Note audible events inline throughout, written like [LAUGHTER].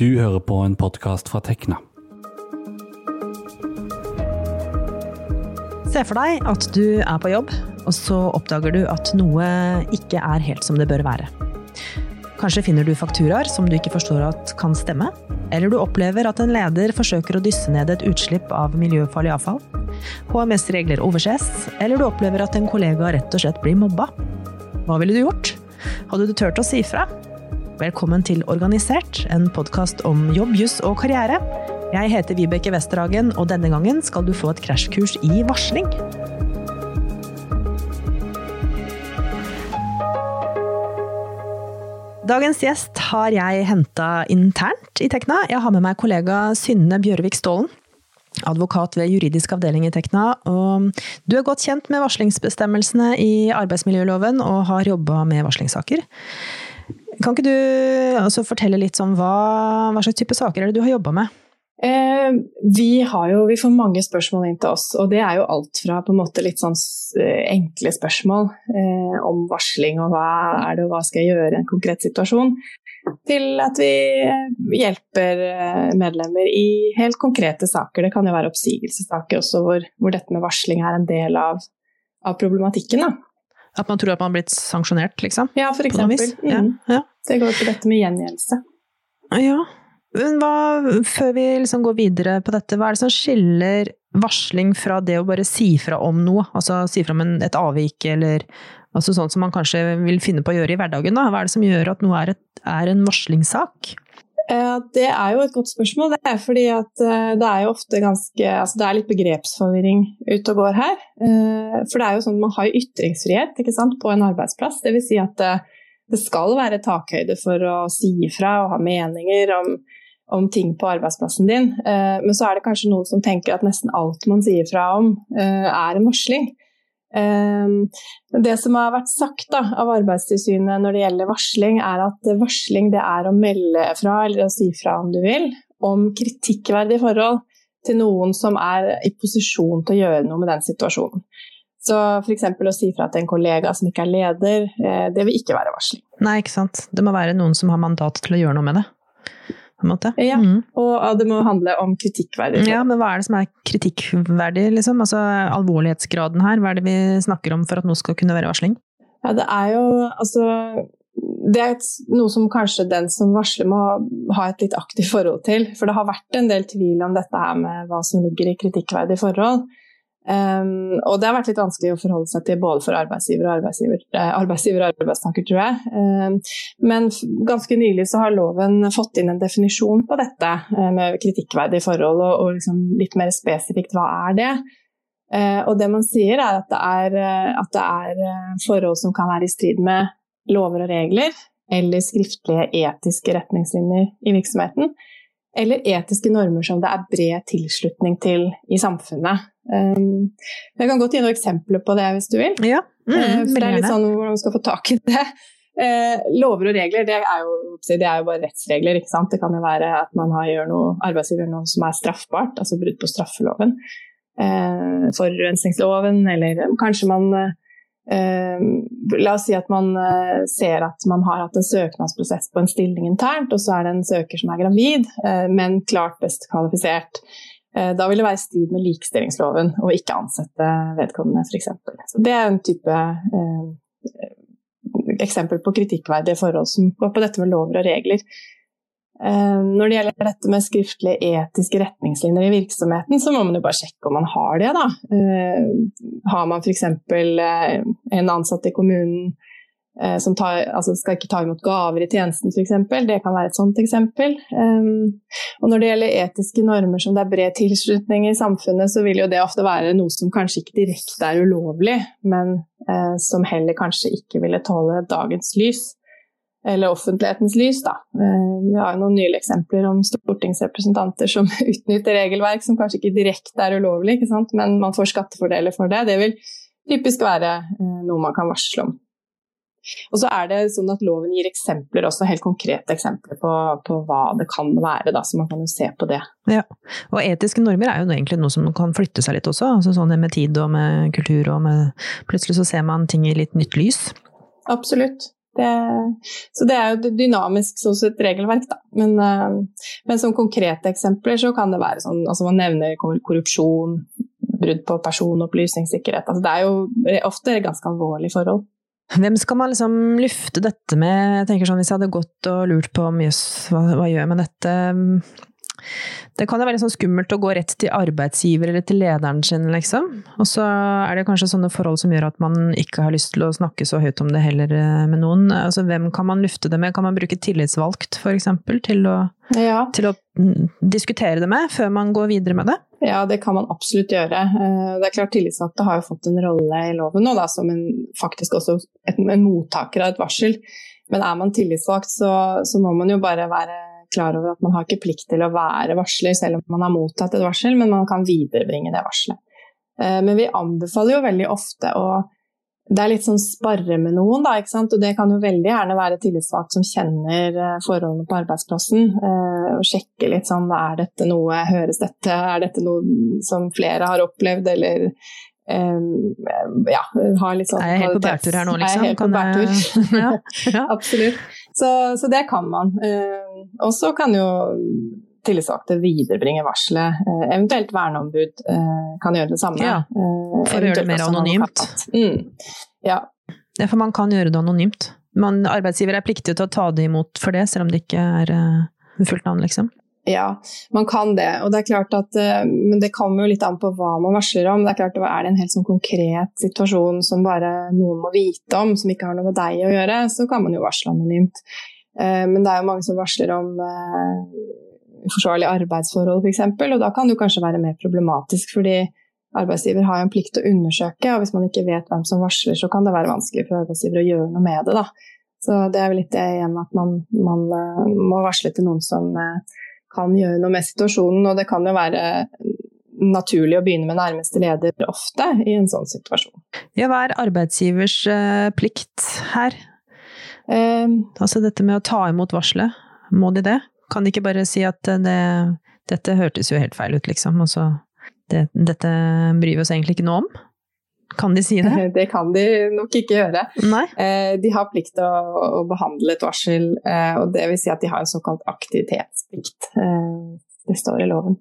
Du hører på en podkast fra Tekna. Se for deg at du er på jobb, og så oppdager du at noe ikke er helt som det bør være. Kanskje finner du fakturaer som du ikke forstår at kan stemme? Eller du opplever at en leder forsøker å dysse ned et utslipp av miljøfarlig avfall? HMS-regler overses? Eller du opplever at en kollega rett og slett blir mobba? Hva ville du gjort? Hadde du turt å si fra? Velkommen til Organisert, en podkast om jobb, juss og karriere. Jeg heter Vibeke Westerhagen, og denne gangen skal du få et krasjkurs i varsling. Dagens gjest har jeg henta internt i Tekna. Jeg har med meg kollega Synne Bjørvik Stålen. Advokat ved juridisk avdeling i Tekna. Og du er godt kjent med varslingsbestemmelsene i arbeidsmiljøloven og har jobba med varslingssaker. Kan ikke du fortelle litt om hva, hva slags type saker er det du har jobba med? Eh, vi, jo, vi, får mange spørsmål inn til oss, og det er jo alt fra litt sånn eh, enkle spørsmål eh, om varsling og hva er det og hva skal jeg gjøre i en konkret situasjon, til at vi eh, hjelper eh, medlemmer i helt konkrete saker. Det kan jo være oppsigelsessaker også hvor, hvor dette med varsling er en del av, av problematikken. Da. At man tror at man har blitt sanksjonert, liksom? Ja, for eksempel. Mm. Ja. Det går på dette med gjengjeldelse. Ja, hva, før vi liksom går videre på dette, hva er det som skiller varsling fra det å bare si fra om noe? Altså si fra om en, et avvik, eller altså sånn som man kanskje vil finne på å gjøre i hverdagen. Da. Hva er det som gjør at noe er, et, er en varslingssak? Det er jo et godt spørsmål. Det er fordi at eh, det er jo ofte ganske altså Det er litt begrepsforvirring ute og går her. Eh, for det er jo sånn at man har ytringsfrihet sant, på en arbeidsplass. Dvs. Si at eh, det skal være takhøyde for å si ifra og ha meninger om om ting på arbeidsplassen din. Eh, men så er det kanskje noen som tenker at nesten alt man sier fra om, eh, er en varsling. Eh, det som har vært sagt da, av Arbeidstilsynet når det gjelder varsling, er at varsling det er å melde fra, eller å si fra om du vil, om kritikkverdige forhold til noen som er i posisjon til å gjøre noe med den situasjonen. Så f.eks. å si fra til en kollega som ikke er leder, det vil ikke være varsling. Nei, ikke sant. Det må være noen som har mandat til å gjøre noe med det på en måte. Ja, mm. og det må handle om kritikkverdig. Ja, men hva er det som er kritikkverdig, liksom? Altså alvorlighetsgraden her, hva er det vi snakker om for at noe skal kunne være varsling? Ja, det er jo altså det er noe som kanskje den som varsler må ha et litt aktivt forhold til. For det har vært en del tvil om dette her med hva som ligger i kritikkverdig forhold. Um, og det har vært litt vanskelig å forholde seg til både for arbeidsgiver og arbeidsgiver, eh, arbeidsgiver og arbeidstaker, tror jeg. Um, men ganske nylig så har loven fått inn en definisjon på dette uh, med kritikkverdige forhold, og, og liksom litt mer spesifikt hva er det? Uh, og det man sier er at det er, uh, at det er forhold som kan være i strid med lover og regler, eller skriftlige etiske retningslinjer i virksomheten eller etiske normer som det er bred tilslutning til i samfunnet. Um, jeg kan godt gi noen eksempler på det hvis du vil. Ja, mm, uh, for det er litt sånn hvordan man skal få tak i det. Uh, lover og regler det er, jo, det er, jo, bare rettsregler. ikke sant? Det kan jo være at man har, gjør noe, arbeidsgiver noe som er straffbart, altså brudd på straffeloven. Uh, forurensningsloven, eller kanskje man la oss si at man uh, ser at man har hatt en søknadsprosess på en stilling internt, og så er det en søker som er gravid, uh, men klart best kvalifisert. da vil det være i strid med likestillingsloven å ikke ansette vedkommende, f.eks. Det er en type eksempel på kritikkverdige forhold som går på dette med lover og regler. Eh, når det gjelder dette med skriftlige etiske retningslinjer i virksomheten, så må man jo bare sjekke om man har det. Da. Eh, har man f.eks. Eh, en ansatt i kommunen som tar, altså skal ikke ta imot gaver i tjenesten f.eks., det kan være et sånt eksempel. Og når det gjelder etiske normer som det er bred tilslutning i samfunnet, så vil jo det ofte være noe som kanskje ikke direkte er ulovlig, men som heller kanskje ikke ville tåle dagens lys eller offentlighetens lys. Da. Eh, vi har noen nylige eksempler om stortingsrepresentanter som [LAUGHS] utnytter regelverk som kanskje ikke direkte er ulovlig, men man får skattefordeler for det. Det vil typisk være eh, noe man kan varsle om. Og så er det sånn at Loven gir eksempler, også helt konkrete eksempler på, på hva det kan være. Da, så man kan jo se på det. Ja, Og etiske normer er jo egentlig noe som kan flytte seg litt også. altså sånn Med tid og med kultur og med Plutselig så ser man ting i litt nytt lys. Absolutt. Det, så det er jo dynamisk hos et regelverk, da. Men, men, som konkrete eksempler så kan det være sånn altså man nevner korrupsjon, brudd på personopplysningssikkerhet. Altså det er jo ofte ganske alvorlige forhold. Hvem skal man liksom lufte dette med? Jeg tenker sånn, Hvis jeg hadde gått og lurt på jøss, hva, hva gjør jeg med dette? Det kan jo være litt sånn skummelt å gå rett til arbeidsgiver eller til lederen sin, liksom. Og så er det kanskje sånne forhold som gjør at man ikke har lyst til å snakke så høyt om det heller eh, med noen. Altså hvem kan man lufte det med? Kan man bruke tillitsvalgt, f.eks., til, å, ja. til å mm, diskutere det med før man går videre med det? Ja, det kan man absolutt gjøre. Eh, det er klart Tillitsvalgte har jo fått en rolle i loven nå, da, som en, faktisk også en mottaker av et varsel. Men er man tillitsvalgt, så, så må man jo bare være klar over at man har ikke plikt til å være varsler selv om man har mottatt et varsel, men man kan viderebringe det varselet. Eh, men vi anbefaler jo veldig ofte å det er litt sånn sparre med noen, da, ikke sant? og det kan jo veldig gjerne være tillitsvalgt som kjenner eh, forholdene på arbeidsplassen. Eh, og sjekke litt sånn er dette noe, høres dette, er dette noe som flere har opplevd, eller ja, har litt sånn Er jeg helt på bærtur her nå, liksom? Er jeg helt på bærtur? [LAUGHS] ja, ja. [LAUGHS] Absolutt. Så, så, det kan man. Og så kan jo tillitsvalgte viderebringe varselet. Eh, eventuelt verneombud eh, kan gjøre det samme. Ja, eh, for å gjøre det mer anonymt. Mm. Ja. ja. for man kan gjøre det anonymt. Man, arbeidsgiver er pliktig til å ta det imot for det, selv om det ikke er fullt navn, liksom. Ja, man kan det. Og det er klart at, men det kommer jo litt an på hva man varsler om. Det Er klart, er det en helt sånn konkret situasjon som bare noen må vite om, som ikke har noe med deg å gjøre, så kan man jo varsle anonymt. Eh, men det er jo mange som varsler om eh, uforsvarlige arbeidsforhold f.eks., og da kan det jo kanskje være mer problematisk. fordi arbeidsgiver har jo en plikt til å undersøke, og hvis man ikke vet hvem som varsler, så kan det være vanskelig for arbeidsgiver å gjøre noe med det. Da. Så det er vel litt det igjen at man, man eh, må varsle til noen som kan gjøre noe med situasjonen, og det kan jo være naturlig å begynne med nærmeste leder ofte i en sånn situasjon. Ja, hva er arbeidsgivers plikt her? Um, altså dette med å ta imot varselet, må de det? Kan de ikke bare si at det, dette hørtes jo helt feil ut, liksom, og så det, dette bryr vi oss egentlig ikke noe om? Kan de si det? [LAUGHS] Det kan de nok ikke gjøre. Eh, de har plikt til å, å, behandle et varsel, eh, og det vil si at de har en såkalt aktivitetsplikt. Eh, det står i loven.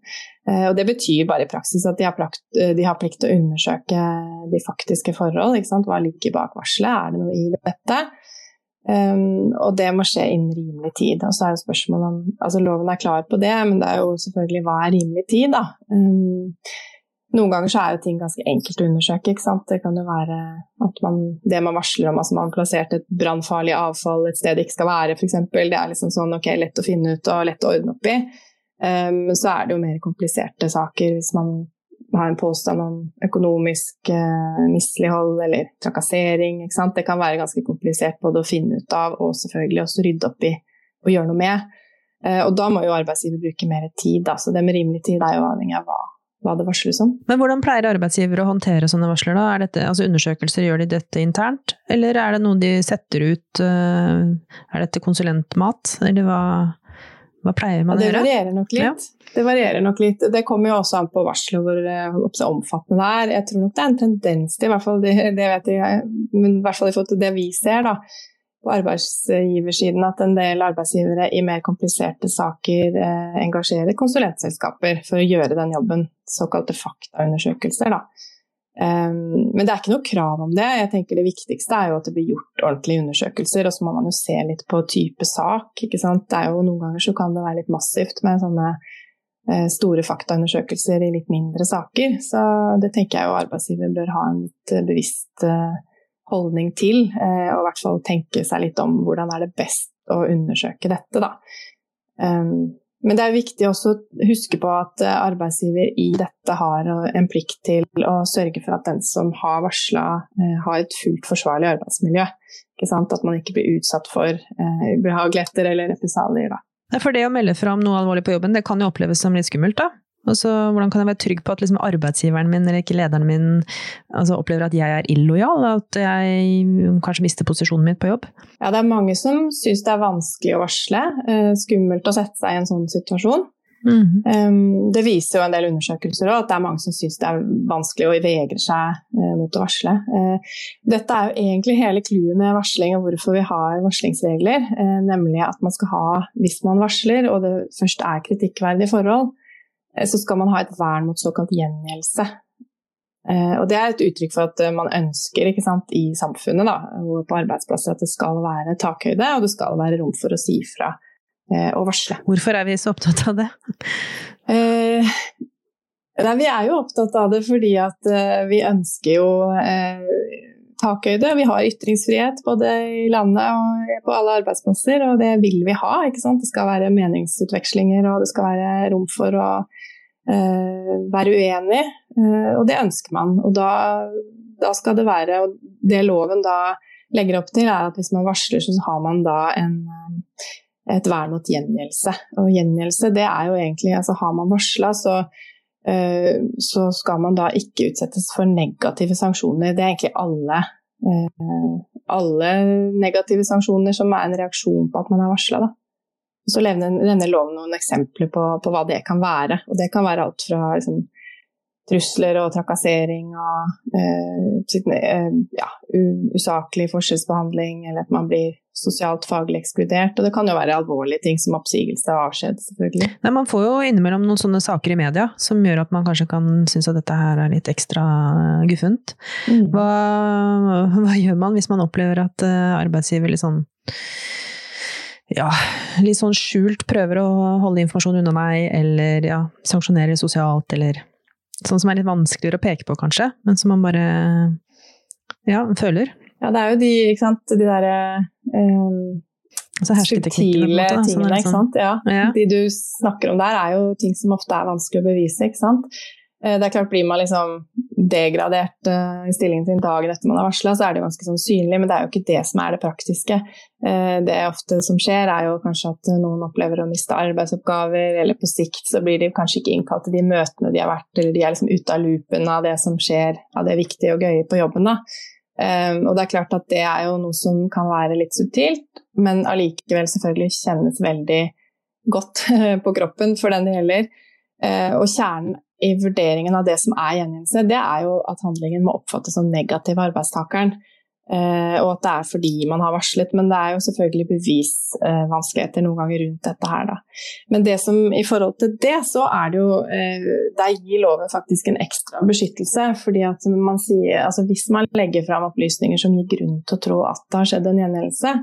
Eh, og det betyr bare i praksis at de har, plakt, eh, de har plikt til å undersøke de faktiske forhold. Hva ligger bak varselet? Er det noe i dette? Um, og det må skje innen rimelig tid. Og så er jo spørsmålet om Altså loven er klar på det, men det er jo selvfølgelig hva er rimelig tid, da. Um, noen ganger så er jo ting ganske enkelt å undersøke. ikke sant? Det kan jo være at man, det man varsler om, altså man har plassert et brannfarlig avfall et sted det ikke skal være, f.eks. Det er liksom sånn ok, lett å finne ut og lett å ordne opp i. Um, så er det jo mer kompliserte saker hvis man har en påstand om økonomisk eh, mislighold eller trakassering. Det kan være ganske komplisert både å finne ut av og selvfølgelig også rydde opp i og gjøre noe med. Eh, og da må jo arbeidsgiver bruke mer tid, da. så det med rimelig tid er jo avhengig av hva, hva det varsles om. Men hvordan pleier arbeidsgiver å håndtere sånne varsler? da? Er dette, altså Undersøkelser, gjør de dette internt, eller er det noe de setter ut? Eh, er dette konsulentmat, eller hva? Hva pleier man å gjøre? Det varierer nok litt. Ja. Det varierer nok litt. Det kommer jo også an på varselet hvor uh, omfattende det er. Jeg tror nok det er en tendens til, i hvert fall det, det vet jeg, men i hvert fall i forhold til det vi ser da, på arbeidsgiversiden, at en del arbeidsgivere i mer kompliserte saker eh, engasjerer konsulentselskaper for å gjøre den jobben, såkalte faktaundersøkelser. da. Um, men det er ikke noe krav om det. Jeg tenker Det viktigste er jo at det blir gjort ordentlige undersøkelser. Og så må man jo se litt på type sak. ikke sant? Det er jo Noen ganger så kan det være litt massivt med sånne uh, store faktaundersøkelser i litt mindre saker. Så det tenker jeg jo arbeidsgiver bør ha en litt uh, bevisst uh, holdning til. og i hvert fall tenke seg litt om hvordan er det best å undersøke dette, da. Um, men det er viktig også å huske på at eh, arbeidsgiver i dette har en plikt til å sørge for at den som har varsla, eh, har et fullt forsvarlig arbeidsmiljø. At man ikke blir utsatt for eh, ubehageligheter eller represalier. For det å melde fra om noe alvorlig på jobben, det kan jo oppleves som litt skummelt, da? Altså, hvordan kan jeg være trygg på at liksom, arbeidsgiveren min eller ikke lederen min altså, opplever at jeg er illojal? At jeg kanskje mister posisjonen min på jobb? Ja, det er mange som syns det er vanskelig å varsle. Uh, skummelt å sette seg i en sånn situasjon. Mm. Det viser jo en del undersøkelser òg, at det er mange som syns det er vanskelig å vegrer seg uh, mot å varsle. Uh, dette er jo egentlig hele clouet med varsling og hvorfor vi har varslingsregler. Nemlig at man skal ha, hvis man varsler og det først er kritikkverdige forhold, så skal man ha et vern mot såkalt gjengjeldelse. Og det er et uttrykk for at man ønsker sant, i samfunnet da, og på arbeidsplasser at det skal være takhøyde og det skal være rom for å si fra og varsle. Hvorfor er vi så opptatt av det? Eh, nei, vi er jo opptatt av det fordi at eh, vi ønsker jo eh, takhøyde. Vi har ytringsfrihet både i landet og på alle arbeidsplasser, og det vil vi ha. ikke sant? Det skal være meningsutvekslinger, og det skal være rom for å eh, være uenig, eh, og det ønsker man. Og da, da, skal det være Og det loven da legger opp til, er at hvis man varsler, så har man da en et vern mot gjengjeldelse. Og gjengjeldelse, det er jo egentlig altså Har man varsla, så, så, skal man da ikke utsettes for negative sanksjoner. Det er egentlig alle, alle negative sanksjoner som er en reaksjon på at man har varsla. Så nevner loven noen eksempler på, på, hva det kan være. Og det kan være alt fra liksom, trusler og trakassering og eh, ja, usaklig forskjellsbehandling, eller at man blir sosialt faglig ekskludert. Og det kan jo være alvorlige ting som oppsigelse og avskjed, selvfølgelig. Nei, man får jo innimellom noen sånne saker i media som gjør at man kanskje kan synes at dette her er litt ekstra guffent. Mm. Hva, hva, gjør man hvis man opplever at eh, arbeidsgiver sånn ja, litt sånn skjult prøver å holde informasjon unna deg, eller ja, sanksjonere sosialt, eller sånn som er litt vanskeligere å peke på, kanskje, men som man bare ja, føler. Ja, det er jo de, ikke sant, de derre um, subtile tingene, ikke liksom- sant. Ja. ja. De du snakker om der, er jo ting som ofte er vanskelig å bevise, ikke sant. Eh, det er klart Blir man liksom degradert uh, i stillingen sin dagen etter man har varsla, så er det ganske sånn synlig, men det er jo ikke det som er det praktiske. Uh, det ofte som skjer, er jo kanskje at noen opplever å miste arbeidsoppgaver, eller på sikt så blir de kanskje ikke innkalt til de møtene de har vært, eller de er liksom ute av loopen av det som skjer av det viktige og gøye på jobben. da. Um, og det er klart at det er jo noe som kan være litt subtilt, men allikevel selvfølgelig kjennes veldig godt [LAUGHS] på kroppen for den det gjelder. Uh, og kjernen i vurderingen av det som er gjengjeldelse, det er jo at handlingen må oppfattes som negativ av arbeidstakeren. Uh, og at det er fordi man har varslet, men det er jo selvfølgelig bevisvanskeligheter noen ganger rundt dette her, da. Men det som i forhold til det, så er det jo uh, Der gir loven faktisk en ekstra beskyttelse. fordi at man sier altså hvis man legger fram opplysninger som gir grunn til å tro at det har skjedd en gjengjeldelse,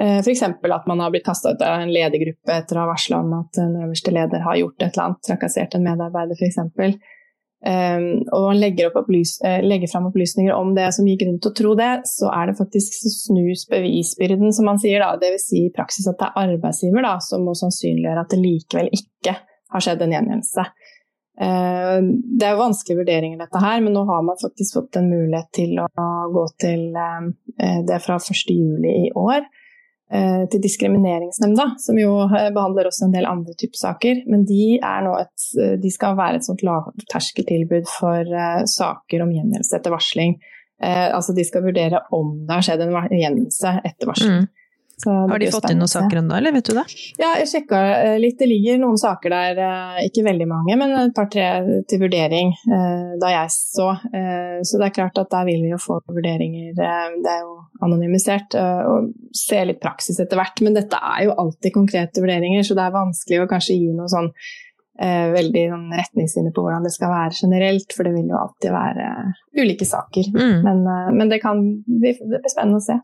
f.eks. at man har blitt kasta ut av en ledergruppe etter å ha varsla om at den øverste leder har gjort et eller annet, trakassert en medarbeider f.eks., Um, og man legger, opplys uh, legger fram opplysninger om det som gir grunn til å tro det, så er det faktisk snus bevisbyrden, som man sier. da, Dvs. Si i praksis at det er arbeidsgiver da, som må sannsynliggjøre at det likevel ikke har skjedd en gjengjeldelse. Uh, det er jo vanskelige vurderinger, dette her, men nå har man faktisk fått en mulighet til å gå til uh, det fra 1.7 i år. Eh, til Diskrimineringsnemnda, som jo eh, behandler også en del andre typer saker. Men de, et, eh, de skal være et sånt lavterskeltilbud for saker om gjengjeldelse etter varsling. altså de skal vurdere om det har skjedd en gjengjeldelse etter varsling. Mm. Har de fått inn noen saker ennå, eller vet du det? Ja, jeg sjekka eh, litt. Det ligger noen saker der, eh, ikke veldig mange, men et par-tre til vurdering eh, da jeg så. Så det er klart at der vil vi jo få vurderinger. Det er jo anonymisert og se litt praksis etter hvert. Men dette er jo alltid konkrete vurderinger, så det er vanskelig å kanskje gi noe sånn veldig sånn, retningslinjer på hvordan det skal være generelt, for det vil jo alltid være ulike saker. Mm. Men, eh, men, det kan bli, det blir spennende å se.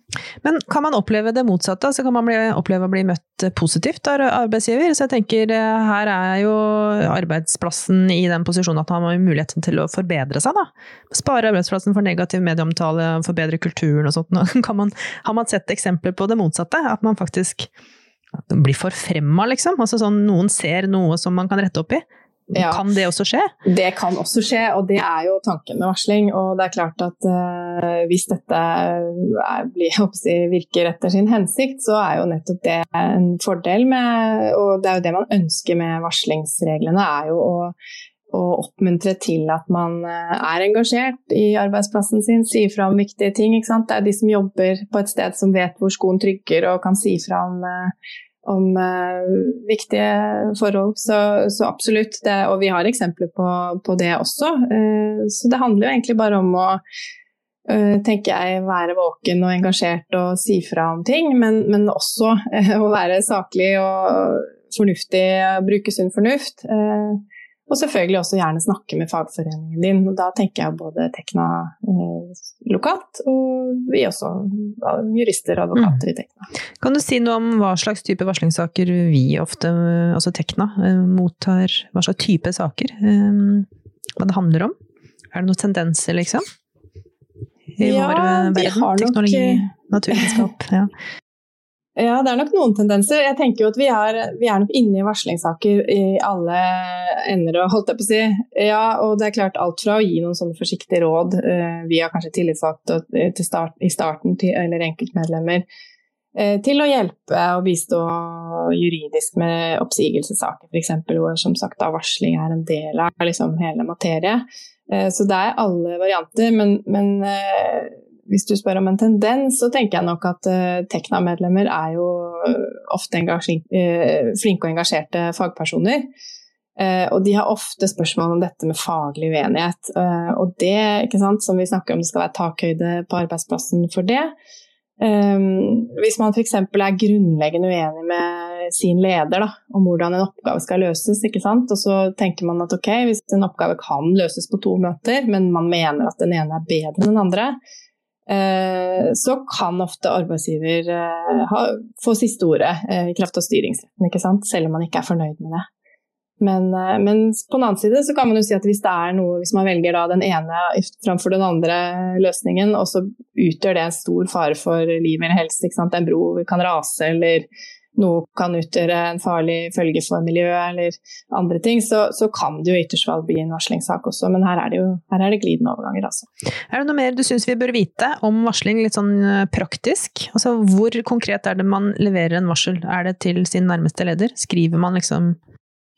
Men kan man oppleve det motsatte? Altså kan man bli, oppleve å bli møtt positivt av arbeidsgiver? Så jeg tenker eh, her er jo arbeidsplassen i den posisjonen at man har muligheten til å forbedre seg, da. Spare arbeidsplassen for negativ medieomtale, forbedre kulturen og sånt. [LAUGHS] Man, har man sett eksempler på det motsatte? At man faktisk blir forfremma, liksom? Altså sånn noen ser noe som man kan rette opp i? Ja, kan det også skje? Det kan også skje, og det er jo tanken med varsling. Og det er klart at uh, hvis dette er, blir, [LAUGHS] si, virker etter sin hensikt, så er jo nettopp det en fordel med Og det er jo det man ønsker med varslingsreglene, er jo å, å oppmuntre til at man eh, er engasjert i arbeidsplassen sin, sier fra om viktige ting. Det er de som jobber på et sted som vet hvor skoen trykker og kan si fra om uh, om uh, viktige forhold. Så, så absolutt. Det, og vi har eksempler på, på det også. Så det handler jo egentlig bare om å tenker jeg, være våken og engasjert og si fra om ting, men, men også å være saklig og fornuftig, bruke sunn fornuft. Og selvfølgelig også gjerne snakke med fagforeningen din. og Da tenker jeg både Tekna eh, lokalt, og vi også, jurister og advokater mm. i Tekna. Kan du si noe om hva slags type varslingssaker vi ofte, altså Tekna, eh, mottar? Hva slags type saker? Eh, hva det handler om? Er det noen tendenser, liksom? I ja, vår eh, verden? Teknologi, nok... naturvitenskap? [LAUGHS] Ja. Ja, det er nok noen tendenser. Jeg tenker jo at vi er, vi er nok inne i varslingssaker i alle ender, holdt jeg på å si. Ja, og det er klart alt fra å gi noen sånne forsiktige råd uh, via kanskje tillitsvalgte start, i starten til, eller enkeltmedlemmer, uh, til å hjelpe og bistå juridisk med oppsigelsessaker f.eks., hvor som sagt da varsling er en del av liksom, hele materie. Uh, så det er alle varianter, men, men hvis du spør om en tendens, så tenker jeg nok at uh, Tekna-medlemmer er jo eh, ofte uh, flinke og engasjerte fagpersoner. Uh, og de har ofte spørsmål om dette med faglig uenighet. Uh, og det, sant, som vi snakker om, det skal være takhøyde på arbeidsplassen for det. Um, hvis man f.eks. er grunnleggende uenig med sin leder da, om hvordan en oppgave skal løses, og så tenker man at ok, hvis en oppgave kan løses på to møter, men man mener at den ene er bedre enn den andre, Eh, så kan ofte arbeidsgiver eh, ha, få siste ordet eh, i kraft av styringsretten, selv om man ikke er fornøyd med det. Men, men, på den annen side så kan man jo si at hvis det er noe, hvis man velger den ene framfor den andre løsningen, og så utgjør det en stor fare for liv eller helse, en bro kan rase eller noe kan utgjøre en farlig følge for miljøet eller andre ting, så, så kan det jo ytterst fall bli en varslingssak også. Men her er det jo her er det glidende overganger, altså. Er det noe mer du syns vi bør vite om varsling, litt sånn eh, praktisk? Altså hvor konkret er det man leverer en varsel? Er det til sin nærmeste leder? Skriver man liksom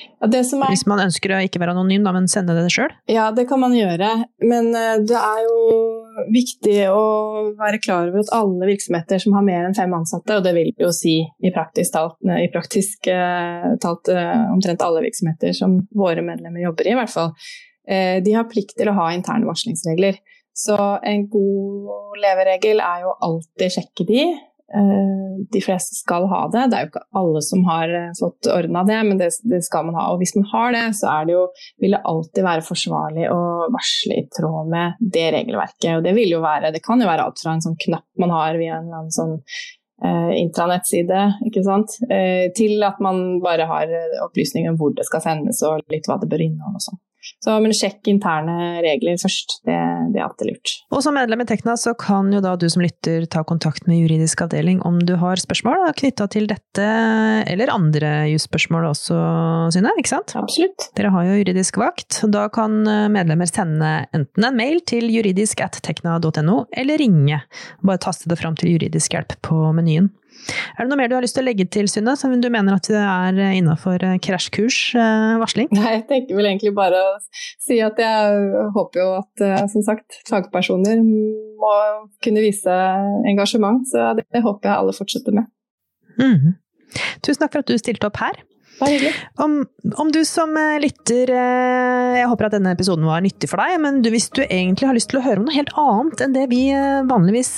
ja, er... Hvis man ønsker å ikke være anonym, da, men sende det sjøl? Ja, det kan man gjøre. Men uh, det er jo viktig å være klar over at alle virksomheter som har mer enn fem ansatte, og det vil jo si i praktisk talt, i praktisk, uh, talt omtrent alle virksomheter som våre medlemmer jobber i, i hvert fall, de har plikt til å ha interne varslingsregler. Så en god leveregel er jo alltid sjekke de, Eh, de fleste skal ha det. Det er jo ikke alle som har eh, fått ordna det, men det, det, skal man ha. Og hvis man har det, så det jo, vil det alltid være forsvarlig å varsle i tråd med det regelverket. Og det vil jo være, det kan jo være alt fra en sånn knapp man har via en eller annen sånn eh, intranettside, ikke sant? Eh, til at man bare har opplysninger om hvor det skal sendes og litt hva det bør inneholde og sånn. Så men sjekk interne regler først, det, det, er alltid lurt. Og som medlem i Tekna så kan jo da du som lytter ta kontakt med juridisk avdeling om du har spørsmål knytta til dette eller andre jusspørsmål også, Synne, ikke sant? Absolutt. Dere har jo juridisk vakt. Da kan medlemmer sende enten en mail til juridisk at tekna.no, eller ringe. Bare taste det fram til juridisk hjelp på menyen. Er det noe mer du har lyst til å legge til, Synne, som du mener at det er innafor krasjkursvarsling? krasjkurs eh, varsling? [LAUGHS] Nei, jeg tenker vel egentlig bare å si at jeg håper jo at, eh, som sagt, fagpersoner må kunne vise engasjement. Så det håper jeg alle fortsetter med. Mm. Tusen takk for at du stilte opp her. Om, om, du som eh, lytter eh, Jeg håper at denne episoden var nyttig for deg, men du, hvis du egentlig har lyst til å høre om noe helt annet enn det vi eh, vanligvis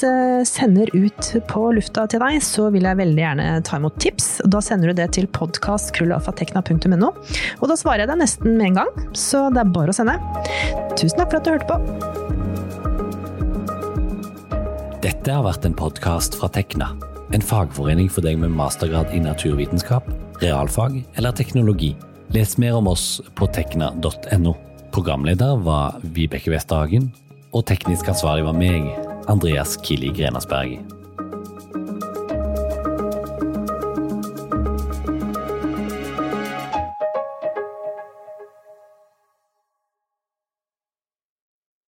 sender ut på lufta til deg, så vil jeg veldig gjerne ta imot tips. Da sender du det til podkastkrullalfatekna.no. og da svarer jeg deg nesten med en gang. Så det er bare å sende. Tusen takk for at du hørte på. Dette har vært en podkast fra Tekna, en fagforening for deg med mastergrad i naturvitenskap realfag eller teknologi. Les mer om oss på tekna.no. Programleder var Vibeke Westhagen, og teknisk ansvarlig var meg, Andreas Kili Grenasberg.